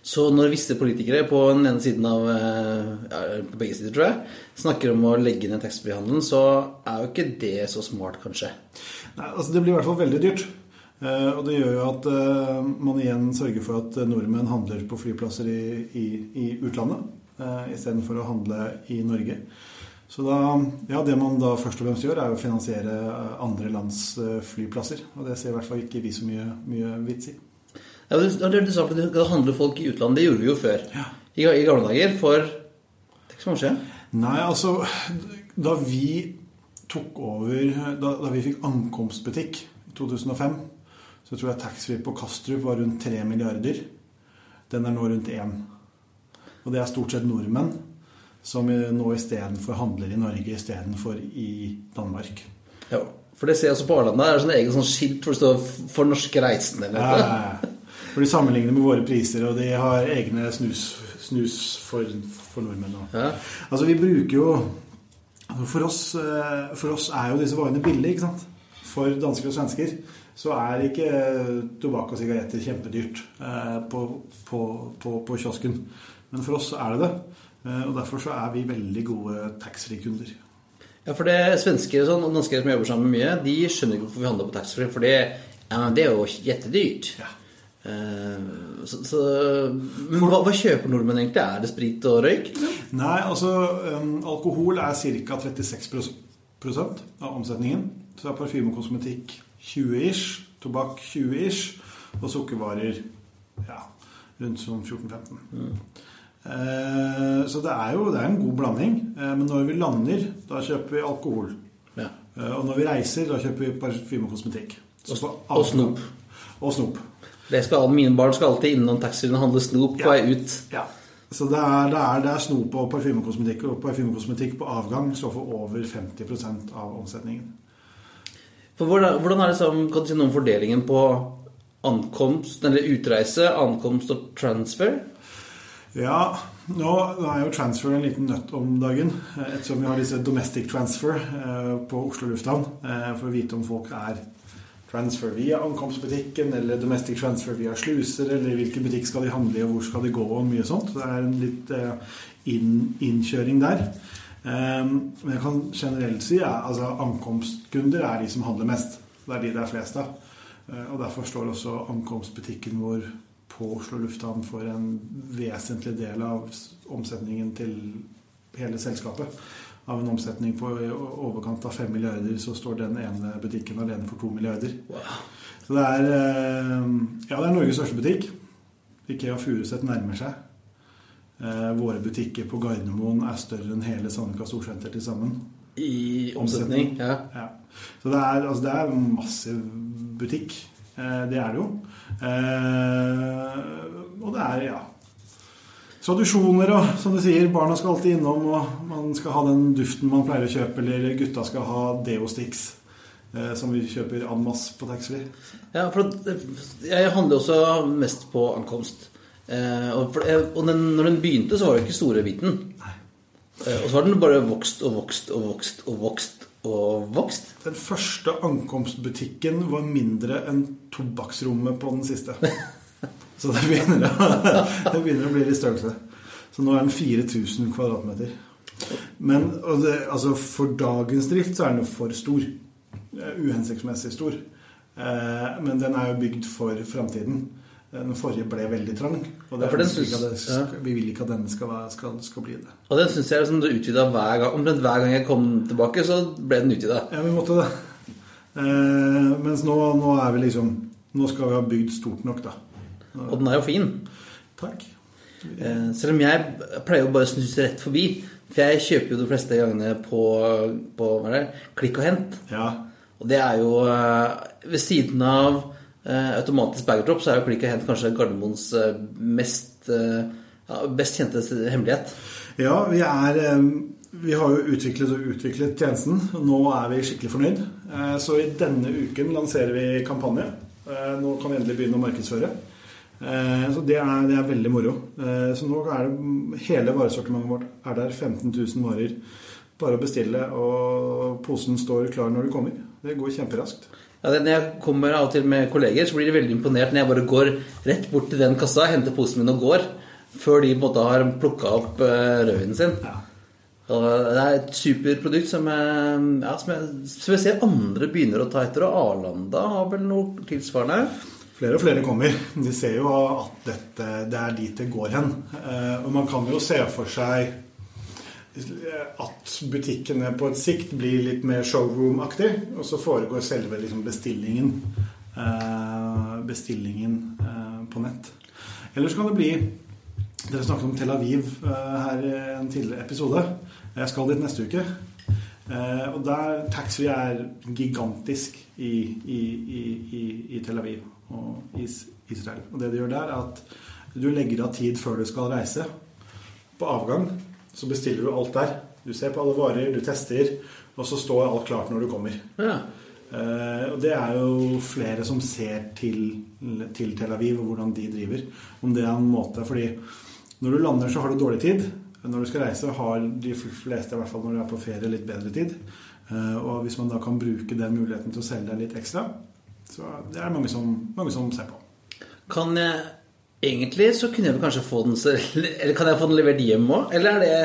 Så når visse politikere på den ene siden av eh, ja, på begge sider, tror jeg, snakker om å legge ned taxfree-handelen, så er jo ikke det så smart, kanskje. Nei, altså Det blir i hvert fall veldig dyrt. Eh, og det gjør jo at eh, man igjen sørger for at nordmenn handler på flyplasser i, i, i utlandet istedenfor å handle i Norge. Så da, ja, det man da først og fremst gjør, er å finansiere eh, andre lands eh, flyplasser. Og det ser i hvert fall ikke vi så mye, mye vits i. Ja, du, du, sa at det handler folk i utlandet. Det gjorde vi jo før. Ja. I, I gamle dager. For det er ikke så mange år skje. Nei, altså Da vi tok over Da, da vi fikk ankomstbutikk i 2005, så tror jeg taxfree på Kastrup var rundt 3 milliarder. Den er nå rundt 1. Og det er stort sett nordmenn som i- nå istedenfor handler i Norge istedenfor i Danmark. Ja, for det ser jeg også på Arlanda. Det er sånn egen sånn skilt hvor det står 'For norske reisende'. eller. Eh, For de sammenligner med våre priser, og de har egne snus, snus for, for nordmenn. Ja. Altså, vi bruker jo for oss, eh, for oss er jo disse varene billige, ikke sant? For dansker og svensker så er ikke tobakk og sigaretter kjempedyrt eh, på, på, på, på kiosken. Men for oss er det det. Eh, og derfor så er vi veldig gode taxfree-kunder. Ja, for det svensker og sånn, og dansker som jobber sammen mye, de skjønner ikke hvorfor vi handler på taxfree. For det, ja, det er jo jettedyrt. Ja. Eh, så, så, men hva, hva kjøper nordmenn egentlig? Er det sprit og røyk? Nei, altså um, alkohol er ca. 36 av omsetningen. Så er parfyme og kosmetikk 20-ish, tobakk 20-ish, og sukkervarer ja, rundt sånn 14-15. Eh, så det er jo det er en god blanding. Eh, men når vi lander, da kjøper vi alkohol. Ja. Eh, og når vi reiser, da kjøper vi parfyme og kosmetikk. Og snop. Og snop. Det skal, mine barn skal alltid innom taxien og handle snop på Ja. vei ut. Ja. Så det er, det er, det er snop og parfymekosmetikk, og parfymekosmetikk på avgang står for over 50% av omsetningen. For hvordan, hvordan er det som, Kan du si noe om fordelingen på ankomst, eller utreise, ankomst og transfer? Ja, nå er jo transfer en liten nøtt om dagen, eh, ettersom vi har disse domestic transfer eh, på Oslo lufthavn, eh, for å vite om folk er transfer via ankomstbutikken, eller domestic transfer via sluser, eller hvilken butikk skal de handle i, og hvor skal de gå, og mye sånt. Det er en litt inn, innkjøring der. Men jeg kan generelt si at altså, ankomstkunder er de som handler mest. Det er de det er flest av. Og derfor står også ankomstbutikken vår på Oslo lufthavn for en vesentlig del av omsetningen til hele selskapet. Av en omsetning på i overkant av 5 milliarder, så står den ene butikken alene for 2 milliarder. Så det er, eh, ja, det er Norges største butikk. Ikea Furuset nærmer seg. Eh, Våre butikker på Gardermoen er større enn hele Sandvika Storsenter til sammen. I omsetning? Ja. Ja. Så det er, altså, det er en massiv butikk. Eh, det er det jo. Eh, og det er, ja Tradisjoner og som du sier, barna skal alltid innom, og man skal ha den duften man pleier å kjøpe, eller gutta skal ha Deo-sticks, eh, som vi kjøper en masse på taxfree. Ja, for jeg handler også mest på ankomst. Og den, når den begynte, så var det ikke store biten. Nei. og så har den bare vokst og vokst og vokst og vokst og vokst. Den første ankomstbutikken var mindre enn tobakksrommet på den siste. Så det begynner, å, det begynner å bli litt størrelse. Så nå er den 4000 kvadratmeter. Men det, altså for dagens drift så er den jo for stor. Eh, Uhensiktsmessig stor. Eh, Men den er jo bygd for framtiden. Den forrige ble veldig trang. Og det Ja, vi at det ja. vi vil ikke at denne skal, skal, skal bli det. Og den syns jeg liksom du utvida hver gang. Omtrent hver gang jeg kom tilbake, så ble den utvida. Ja, vi måtte det. Eh, mens nå, nå er vi liksom Nå skal vi ha bygd stort nok, da. Og den er jo fin. Takk. Eh, selv om jeg pleier å bare snuse rett forbi. For jeg kjøper jo de fleste gangene på, på er det? klikk og hent. Ja. Og det er jo eh, Ved siden av eh, automatisk backdrop, så er jo og hent kanskje Gardermoens eh, mest eh, best kjente hemmelighet. Ja, vi er eh, Vi har jo utviklet og utviklet tjenesten. Nå er vi skikkelig fornøyd. Eh, Så i denne uken lanserer vi kampanje. Eh, Nå kan vi endelig begynne å markedsføre. Eh, Så det er, det er veldig moro. Eh, Så nå er det hele varesortimentet vårt er der. 15 000 varer. Bare å bestille, og posen står klar når du kommer. Det går kjemperaskt. Ja, når jeg kommer av og til med kolleger, så blir de veldig imponert når jeg bare går rett bort til den kassa, henter posen min og går, før de på en måte har plukka opp uh, rødvinen sin. Ja. Og det er et superprodukt som jeg, ja, som, jeg, som jeg ser andre begynner å ta etter, og Arlanda har vel noe tilsvarende. Flere og flere kommer. De ser jo at dette, det er dit det går hen. Eh, Og man kan jo se for seg at butikkene på et sikt blir litt mer showroom-aktig, og så foregår selve liksom bestillingen eh, bestillingen eh, på nett. Eller så kan det bli Dere snakket om Tel Aviv eh, her i en tidligere episode. Jeg skal dit neste uke. Og der taxfree er gigantisk i, i, i, i, Tel Aviv og Is Israel. Og det de gjør der, er at du legger av tid før du skal reise. På avgang så bestiller du alt der. Du ser på alle varer, du tester, og så står alt klart når du kommer. Ja. Eh, og det er jo flere som ser til, til Tel Aviv og hvordan de driver. Om det er en måte Fordi når du lander, så har du dårlig tid. Når du skal reise, har de fleste, i hvert fall når du er på ferie, litt bedre tid. Eh, og hvis man da kan bruke den muligheten til å selge deg litt ekstra, så det er det mange mange som ser på. Kan jeg Egentlig så kunne jeg vel kanskje få den Eller kan jeg få den levert hjem òg? Eller er det,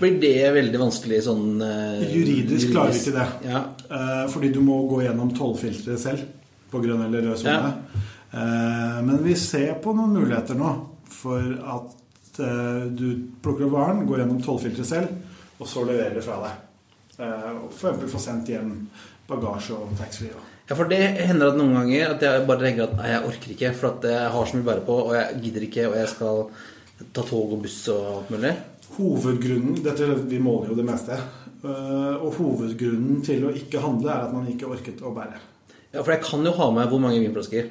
blir det veldig vanskelig sånn uh, Juridisk klarer vi ikke det. Ja. Uh, fordi du må gå gjennom tollfilteret selv på grønn eller rød sone. Eh, men vi ser på noen muligheter nå for at du plukker opp varen, går gjennom tollfilteret selv, og så leverer det fra deg. Og for eksempel få sendt hjem bagasje og taxfree. Ja, for det hender at noen ganger at jeg bare tenker at nei, jeg orker ikke, for at jeg har så mye å bære på, og jeg gidder ikke, og jeg skal ta tog og buss og alt mulig. Hovedgrunnen dette, Vi måler jo det meste. eh, og hovedgrunnen til å ikke handle er at man ikke orket å bære. Ja, for jeg kan jo ha med hvor mange vinflasker.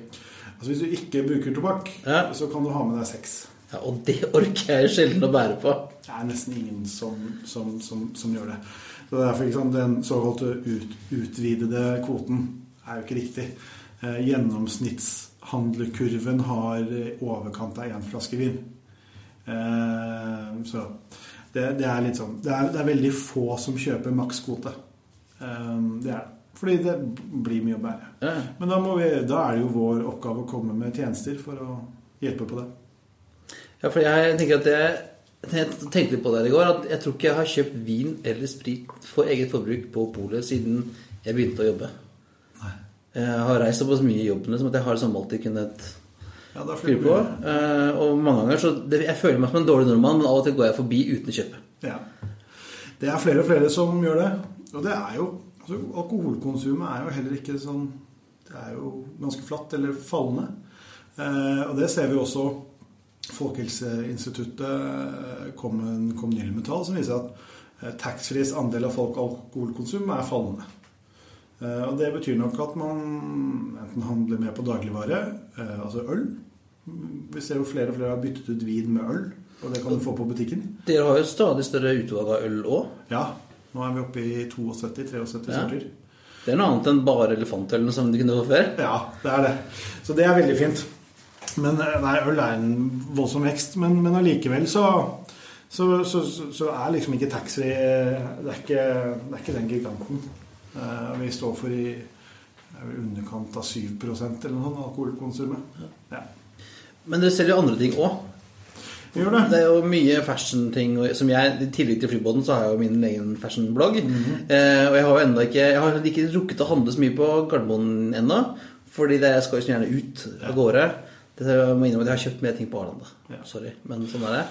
Altså Hvis du ikke bruker tobakk, Ja. så kan du ha med deg seks. Ja, og det orker jeg sjelden å bære på. Det er nesten ingen som, som, som, som gjør det. Så det er derfor ikke sant, Den såkalte ut, utvidede kvoten er jo ikke riktig. Eh, gjennomsnittshandlekurven har overkant av én flaske vin. Eh, så det, det er litt sånn det er, det er veldig få som kjøper makskvote. Eh, det er det. Fordi det blir mye å bære. Ja. Men da, må vi, da er det jo vår oppgave å komme med tjenester for å hjelpe på det. Ja, for jeg tenker at det jeg tenkte litt på det i går, at jeg tror ikke jeg har kjøpt vin eller sprit for eget forbruk på polet siden jeg begynte å jobbe. Jeg har reist såpass mye i jobben liksom, at jeg har liksom alltid kunnet Ja, fyre på. Uh, og mange ganger så det, Jeg føler meg som en dårlig nordmann, men av og til går jeg forbi uten å kjøpe. Ja. Det er flere og flere som gjør det. Og det er jo altså, Alkoholkonsumet er jo heller ikke sånn Det er jo ganske flatt eller fallende. Uh, og det ser vi også. Folkehelseinstituttet kom, en- kom nylig med tall som viser at eh, taxfrees andel av folk alkoholkonsum er fallende. Eh, og det betyr nok at man enten handler mer på dagligvare, eh, altså øl. Vi ser jo flere og flere har byttet ut vin med øl, og det kan du få på butikken. Dere har jo stadig større utvalg av øl òg. Ja, nå er vi oppe i 72-73 Ja. Det er noe annet enn bare elefantølen som du kunne få før. Ja, det er det. Så det er veldig fint. Men eh, nei, øl er en voldsom vekst. Men, men allikevel så, så, så, så, så er liksom ikke taxfree det, ikke- det er ikke den giganten. Eh, vi står for i er underkant av 7% eller noe sånt alkoholkonsumet. Ja. Men dere selger jo andre ting òg. Gjør det. Det er jo mye fashion-ting som jeg, I tillegg til Flybåten så har jeg jo min egen fashion-blogg. eh, og jeg har jo enda ikke Jeg har ikke rukket å handle så mye på Gardermoen ennå. Fordi det, skal jo så gjerne ut av gårde. Det jeg må innrømme at jeg har kjøpt mer ting på Arlanda. Ja. Sorry, men sånn er det.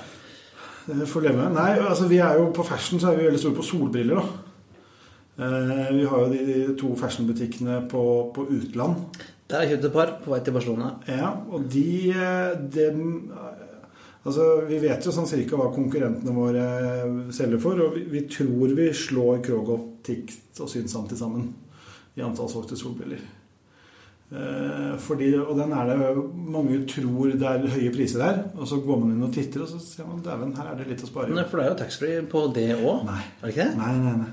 Det får leve. Nei, altså vi er jo på fashion så er vi veldig store på solbriller, da. Eh, vi har jo de, to fashionbutikkene på, på utland. Der jeg kjøpt et par på vei til Barcelona. Ja, og de, de eh, Altså, Vi vet jo sånn cirka hva konkurrentene våre eh, selger for, og vi, vi tror vi slår Krog tikt og Synsam til sammen i antall solgte solbriller. Eh, fordi, og den er det mange tror det er høye priser der, og så går man inn og titter, og så ser man dæven, her er det litt å spare. Nei, For det er jo taxfree på det òg? Er det ikke det? Nei, nei, nei.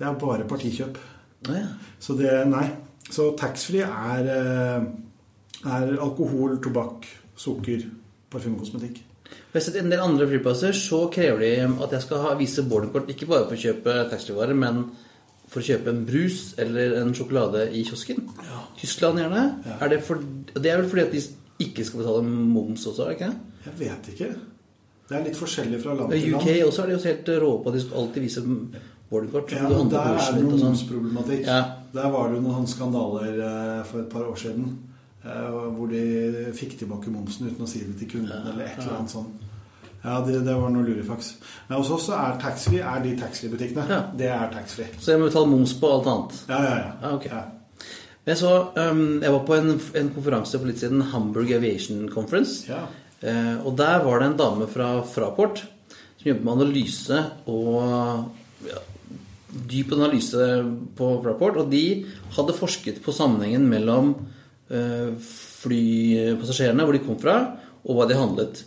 Det er bare partikjøp. Ja. Så det Nei. Så taxfree er, eh, er alkohol, tobakk, sukker, parfymekosmetikk. Jeg har sett en del andre flyplasser så krever de at jeg skal ha, vise boardingkort ikke bare for å kjøpe taxfree-varer, men for å kjøpe en brus eller en sjokolade i kiosken. Ja. Tyskland gjerne. Er det, for, det er vel fordi at de ikke skal betale moms også, er det ikke? det? Jeg vet ikke. Det er litt forskjellig fra land I til UK også er de jo helt rå på at de skal alltid vise boardingkort. Ja, der er det Schmidt noe sånn. momsproblematikk. Ja. Der var det noen skandaler eh, for et par år siden. eh, Hvor de fikk tilbake momsen uten å si det til kunden eller et eller annet sånt. Ja, det, det var noe lurifaks. Men hos oss så er taxfree er de taxfree-butikkene. Ja. Det er taxfree. Så jeg må betale moms på alt annet. Ja, ja, ja. Ah, okay. ja. Jeg, så, um, jeg var på en, en konferanse for litt siden, Hamburg Aviation Conference. Ja. Eh, og der var det en dame fra Fraport som jobber med analyse og ja, dyp analyse på Fraport. Og de hadde forsket på sammenhengen mellom eh, flypassasjerene, hvor de kom fra, og hva de handlet.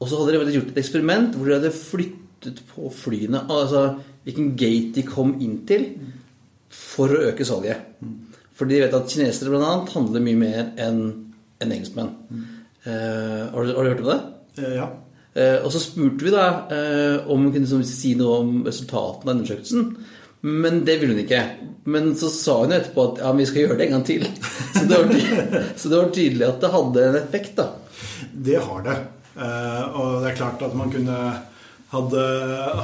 Og så hadde de gjort et eksperiment hvor de hadde flyttet på flyene Altså hvilken gate de kom inn til for å øke salget. Fordi de vet at kinesere annet handler mye mer enn en engelskmenn. Eh, har, du, har du hørt om det? Eh, ja. Eh, og så spurte vi da eh, om hun kunne liksom si noe om resultatene av undersøkelsen. Men det ville hun ikke. Men så sa hun etterpå at ja, vi skal gjøre det en gang til. Så det var tydelig, det var tydelig at det hadde en effekt, da. Det har det. Eh, og det er klart at man kunne Hadde,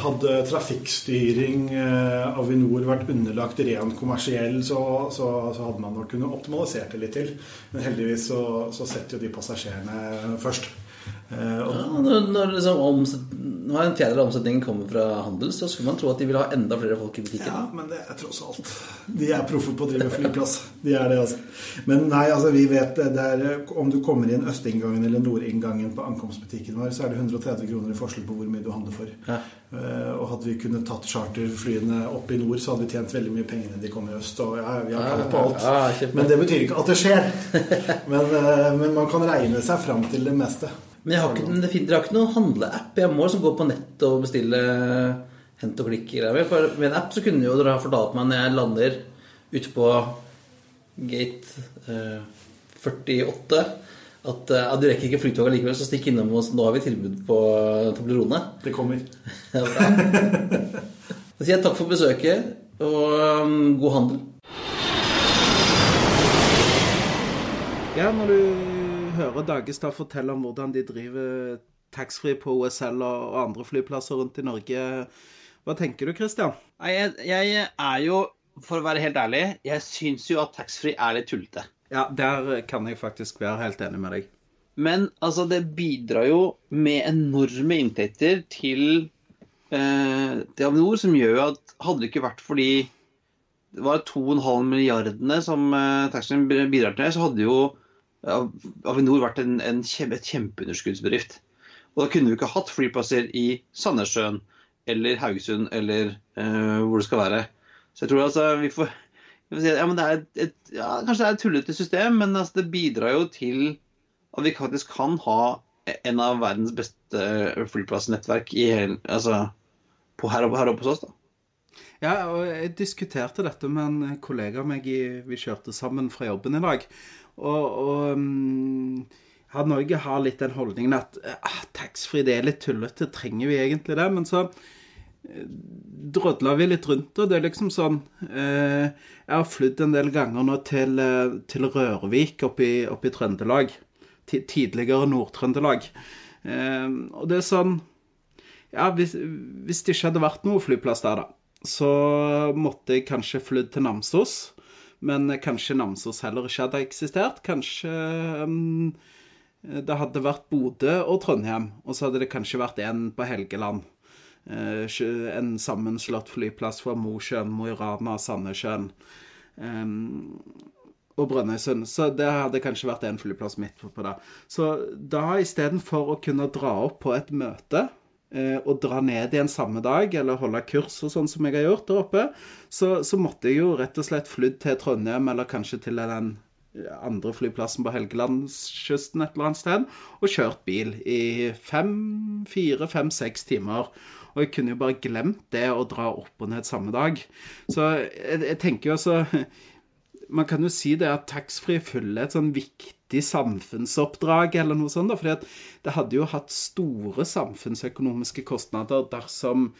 hadde trafikkstyring eh, Avinor vært underlagt rent kommersiell, så, så, så hadde man nok kunnet optimalisert det litt til. Men heldigvis så, så setter jo de passasjerene først. Eh, og, Ja, når, når, liksom omset, når en fjerdedel av omsetningen kommer fra handel, så skulle man tro at de vil ha enda flere folk i butikken. Ja, men det er tross alt De er proffe på å drive flyplass. De er det, altså. Men nei, altså, vi vet det, er, Om du kommer inn østinngangen eller nordinngangen på ankomstbutikken vår, så er det 130 kroner i forskjell på hvor mye du handler for. Ja. Uh, og hadde vi kunnet tatt charterflyene opp i nord, så hadde vi tjent veldig mye penger enn de kom i øst. Og ja, vi har tall på alt. Men det betyr ikke at det skjer. men, uh, men man kan regne seg fram til det meste. Men jeg har ikke, det finner, dere har ikke noen handleapp? Jeg må som går på nett og bestille hent og klikk-greier. For med en app så kunne jo dere ha fortalt meg når jeg lander ute på gate eh, 48 at eh, ja, du rekker ikke flytoget likevel, så stikk innom oss. Nå har vi tilbud på Toblerone. Det kommer. Ja, bra. Da sier jeg takk for besøket, og um, god handel. Ja, når du hører Dagestad fortelle om hvordan de driver taxfree på OSL og andre flyplasser rundt i Norge, hva tenker du, Christian? Jeg, jeg er jo, for å være helt ærlig, jeg syns jo at taxfree er litt tullete. Ja, der kan jeg faktisk være helt enig med deg. Men altså, det bidrar jo med enorme inntekter til, eh, til Avinor, som gjør at hadde det ikke vært fordi det var 2,5 milliardene som eh, taxfree bidrar til, så hadde jo Avinor vært en, en kjempe, et kjempeunderskuddsbedrift. Og da kunne vi ikke hatt flyplasser i Sandnessjøen eller Haugesund eller uh, hvor det skal være. Så jeg tror altså vi får, vi får si, at, ja, det et, et, ja, Kanskje det er et tullete system, men altså, det bidrar jo til at vi faktisk kan ha en av verdens beste flyplassnettverk i hele, altså, på her, oppe, her oppe hos oss. da. Ja, og jeg diskuterte dette med en kollega av meg i Vi kjørte sammen fra jobben i dag. Og, og um, Norge har litt den holdningen at ah, taxfree det er litt tullete, trenger vi egentlig det? Men så eh, drodla vi litt rundt og Det er liksom sånn eh, Jeg har flydd en del ganger nå til, eh, til Rørvik oppe i Trøndelag. Tidligere Nord-Trøndelag. Eh, og det er sånn Ja, hvis, hvis det ikke hadde vært noe flyplass der, da, så måtte jeg kanskje flydd til Namsos. Men kanskje Namsos heller ikke hadde eksistert. Kanskje um, det hadde vært Bodø og Trondheim, og så hadde det kanskje vært en på Helgeland. Uh, En sammenslått flyplass fra Mosjøen, Mo i Rana, Sandnessjøen um, og Brønnøysund. Så det hadde kanskje vært en flyplass midt på det. Så da istedenfor å kunne dra opp på et møte eh, og dra ned igjen samme dag, eller holde kurs og sånn som jeg har gjort der oppe, så, så måtte jeg jo rett og slett flydd til Trondheim, eller kanskje til den andre flyplassen på Helgelandskysten et eller annet sted, og kjørt bil i fem, fire, fem, seks timer. Og jeg kunne jo bare glemt det å dra opp og ned samme dag. Så jeg, jeg tenker jo altså Man kan jo si det at taxfree fyller et sånn viktig samfunnsoppdrag eller noe sånt. fordi det hadde jo hatt store samfunnsøkonomiske kostnader dersom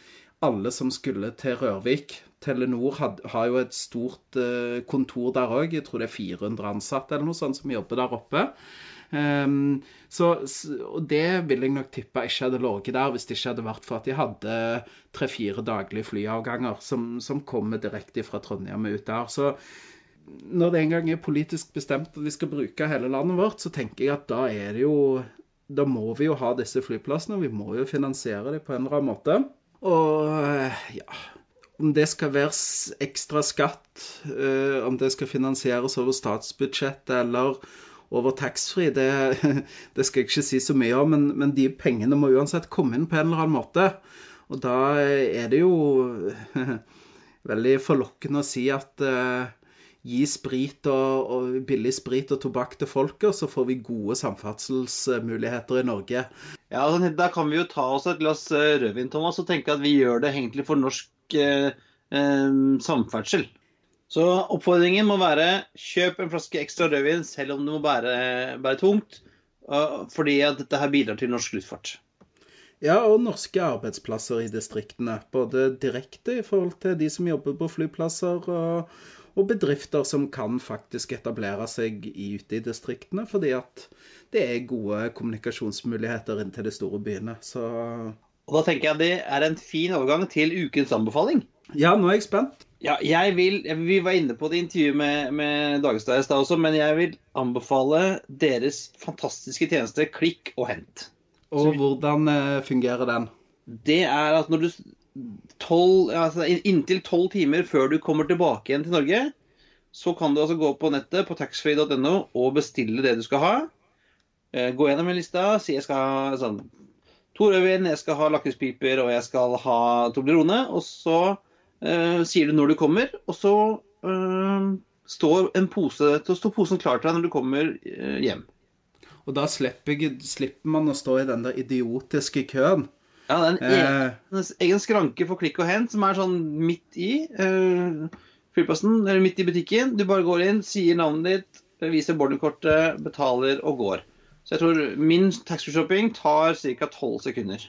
alle som skulle til Rørvik Telenor had, har jo et stort eh, kontor der òg. Jeg tror det er 400 ansatte eller noe sånt som jobber der oppe. Um, så, og det vil jeg nok tippe ikke hadde ligget der hvis det ikke hadde vært for at de hadde tre-fire daglige flyavganger som, som kommer direkte fra Trondheim ut der. Så når det en gang er politisk bestemt at vi skal bruke hele landet vårt, så tenker jeg at da er det jo Da må vi jo ha disse flyplassene, vi må jo finansiere dem på en eller annen måte. Og ja Om det skal være ekstra skatt, eh, om det skal finansieres over statsbudsjettet eller over taxfree, det, det skal jeg ikke si så mye om, men, men de pengene må uansett komme inn på en eller annen måte. Og da er det jo veldig forlokkende å si at eh, gi sprit og, og billig sprit og tobakk til folket, så får vi gode samferdselsmuligheter i Norge. Ja, altså, Da kan vi jo ta oss et glass eh, rødvin, Thomas, og tenke at vi gjør det egentlig for norsk eh, eh, samferdsel. Så oppfordringen må være kjøp en flaske ekstra rødvin selv om det må bære, bære tungt, fordi at dette her bidrar til norsk luftfart. Ja, og norske arbeidsplasser i distriktene. Både direkte i forhold til de som jobber på flyplasser, og, og bedrifter som kan faktisk etablere seg ute i distriktene, fordi at det er gode kommunikasjonsmuligheter inn til de store byene. Så Og da tenker jeg det er en fin overgang til ukens anbefaling. ja, nå er jeg spent. Ja, jeg vil, Vi var inne på det intervjuet med, med Dagestad i stad også, men jeg vil anbefale deres fantastiske tjeneste Klikk og hent. Og hvordan eh, fungerer den? Det er at når du tolv, altså Inntil tolv timer før du kommer tilbake igjen til Norge, så kan du altså gå på nettet på taxfree.no og bestille det du skal ha. Eh, Gå gjennom en lista, si jeg skal ha sånn, to rødvin, jeg skal ha lakrispiper og jeg skal ha Toblerone. Og så uh, sier du når du kommer, og så uh, står pose, står posen klar til deg når du kommer hjem. Og da slipper, slipper man å stå i den der idiotiske køen. Ja, det er en egen, Eh, egen skranke for klikk og hent som er sånn midt i uh, flyplassen, eller midt i butikken. Du bare går inn, sier navnet ditt, viser boardingkortet, betaler og går. Så jeg tror min taxfree-shopping tar ca. 12 sekunder.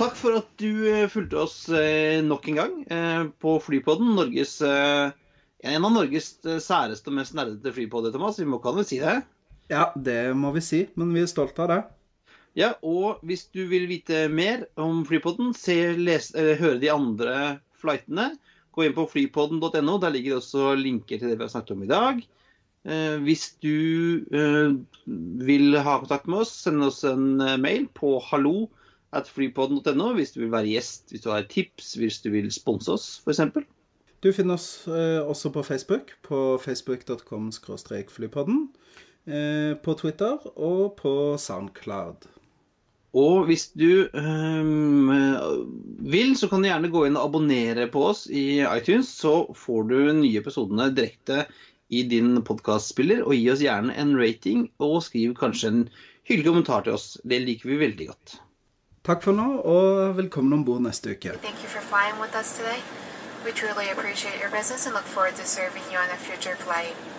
Takk for at du eh, fulgte oss eh, nok en gang eh, på Flypodden. Norges, eh, en av Norges eh, særeste og mest nerdete flypodder, Thomas. Vi må kan vel si det? Ja, det må vi si, men vi er stolte av det. Ja, og hvis du vil vite mer om Flypodden, se, les, høre de andre flightene, gå inn på flypodden.no. Der ligger også linker til det vi har snakket om i dag. Eh, hvis du eh, vil ha kontakt med oss, send oss en eh, mail på hallo at flypodden.no hvis du vil være gjest, hvis du har tips, hvis du vil sponse oss, f.eks. Du finner oss eh, også på Facebook, på facebook.com flypodden, eh, på Twitter og på Soundcloud. Og hvis du um, vil, så kan du gjerne gå inn og abonnere på oss i iTunes. Så får du nye episodene direkte i din podkastspiller. Og gi oss gjerne en rating, og skriv kanskje en hyggelig kommentar til oss. Det liker vi veldig godt. Takk for nå, og velkommen om bord neste uke. We truly appreciate your business and look forward to serving you on a future flight.